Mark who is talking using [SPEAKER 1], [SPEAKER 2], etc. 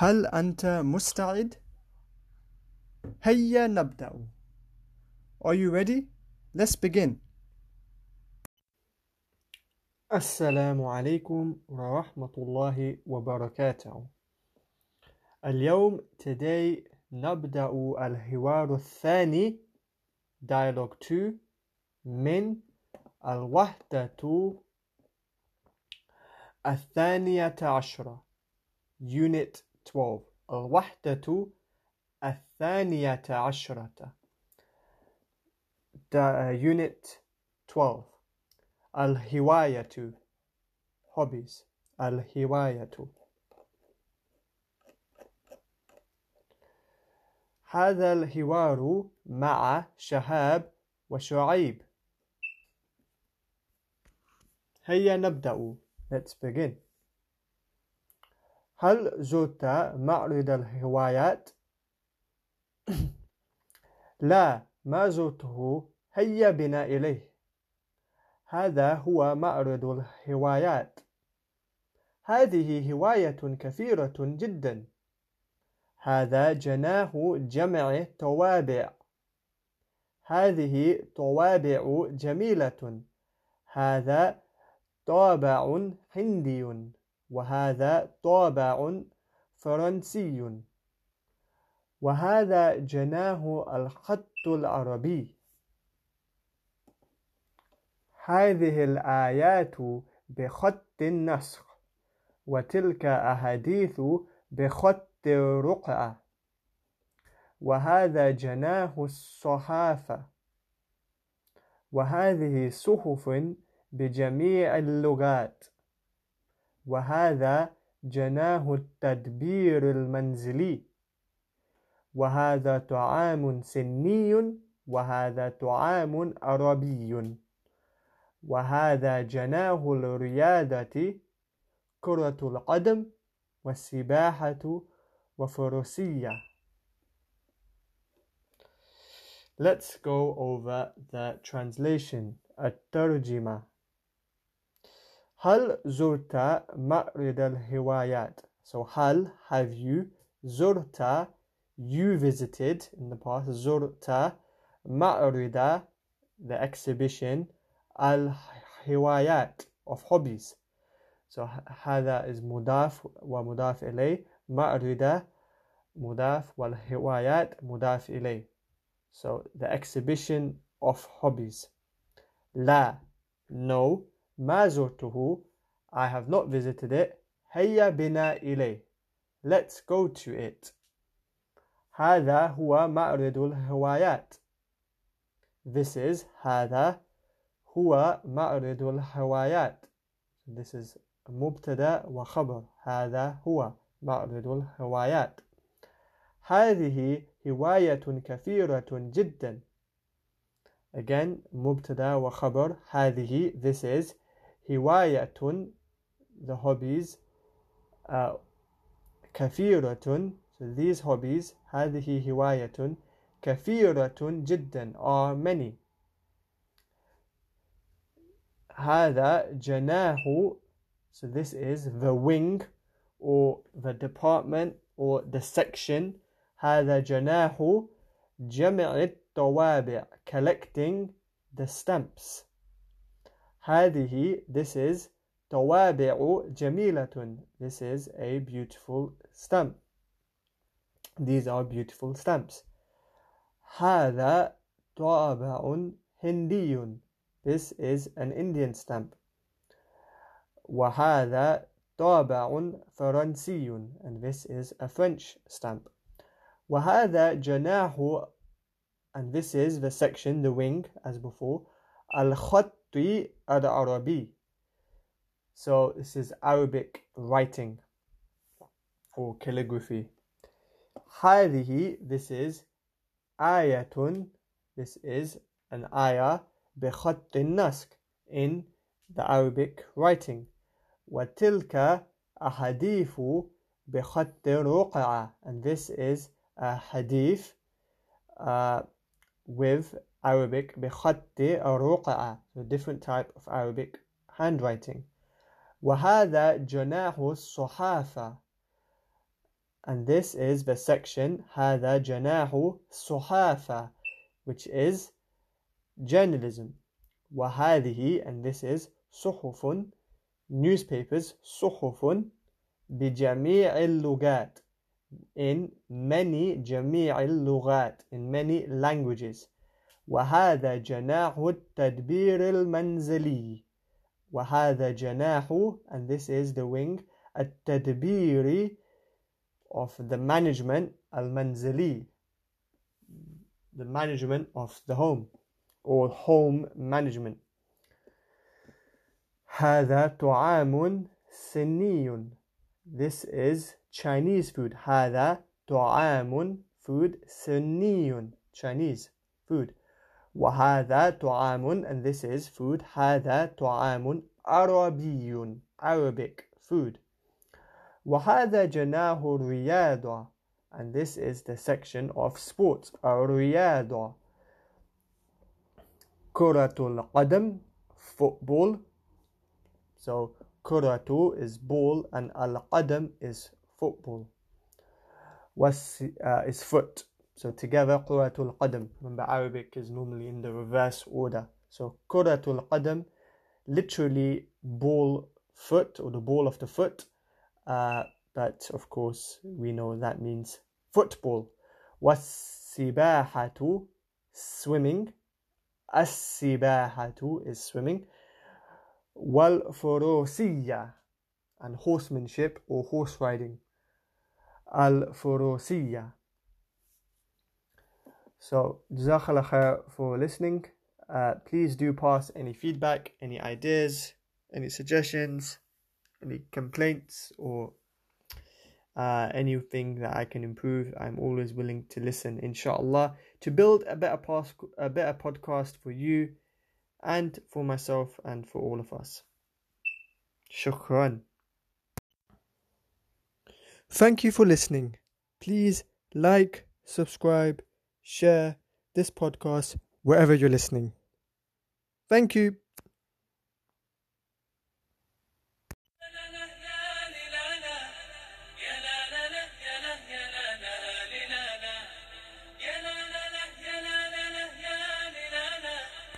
[SPEAKER 1] هل أنت مستعد؟ هيا نبدأ. Are you ready? Let's begin.
[SPEAKER 2] السلام عليكم ورحمة الله وبركاته. اليوم today نبدأ الحوار الثاني dialogue 2 من الوحدة الثانية عشرة unit 12 الوحدة الثانية عشرة. The unit 12 الهواية. Hobbies. الهواية. هذا الحوار مع شهاب وشعيب. هيا نبدأ. Let's begin. هل زرت معرض الهوايات؟ لا ما زرته. هيا بنا إليه. هذا هو معرض الهوايات. هذه هواية كثيرة جدا. هذا جناه جمع توابع. هذه طوابع جميلة. هذا طابع هندي. وهذا طابع فرنسي. وهذا جناه الخط العربي. هذه الآيات بخط النسخ وتلك أحاديث بخط الرقعة. وهذا جناه الصحافة. وهذه صحف بجميع اللغات. وهذا جناه التدبير المنزلي. وهذا طعام سني وهذا طعام عربي. وهذا جناه الرياضة كرة القدم والسباحة وفروسية. Let's go over the translation الترجمة. هل زرت معرض الهوايات So هل have you زرت you visited in the past زرت معرض the exhibition الهوايات of hobbies So هذا is مضاف ومضاف إليه معرض مضاف والهوايات مضاف إليه So the exhibition of hobbies لا no ما زرته I have not visited it هيا بنا إليه Let's go to it هذا هو معرض الهوايات This is هذا هو معرض الهوايات This is مبتدا وخبر هذا هو معرض الهوايات هذه هواية كثيرة جدا Again مبتدا وخبر هذه This is هواية the hobbies uh, كثيرة so these hobbies هذه هواية كثيرة جدا are many هذا جناه so this is the wing or the department or the section هذا جناه جمع الطوابع collecting the stamps هذه this is طوابع جميلة this is a beautiful stamp these are beautiful stamps هذا طابع هندي this is an Indian stamp وهذا طابع فرنسي and this is a French stamp وهذا جناه and this is the section the wing as before الخط الطي العربي. So this is Arabic writing or calligraphy. هذه this is آية this is an ayah بخط النسخ in the Arabic writing. وتلك أحاديث بخط رقعة and this is a hadith uh, with Arabic بخط الرقعة so different type of Arabic handwriting وهذا جناح الصحافة and this is the section هذا جناح الصحافة which is journalism وهذه and this is صحف newspapers صحف بجميع اللغات in many جميع اللغات in many languages وهذا جناح التدبير المنزلي وهذا جناح and this is the wing التدبير of the management المنزلي the management of the home or home management هذا طعام صيني this is Chinese food هذا طعام food صيني Chinese food وهذا طعام and this is food هذا طعام عربي Arabic food وهذا جناح الرياضة and this is the section of sports الرياضة كرة القدم football so كرة is ball and القدم is football was uh, is foot So together, Quratul Qadam. Remember, Arabic is normally in the reverse order. So Quratul Qadam, literally ball foot or the ball of the foot. Uh, but of course, we know that means football. Wasibahatu, swimming. As-sibahatu is swimming. Wal and horsemanship or horse riding. Al furusiyya so, Jazakallah khair for listening. Uh, please do pass any feedback, any ideas, any suggestions, any complaints, or uh, anything that I can improve. I'm always willing to listen, inshallah, to build a better, pos- a better podcast for you and for myself and for all of us. Shukran. Thank you for listening. Please like, subscribe, share this podcast wherever you're listening. Thank you.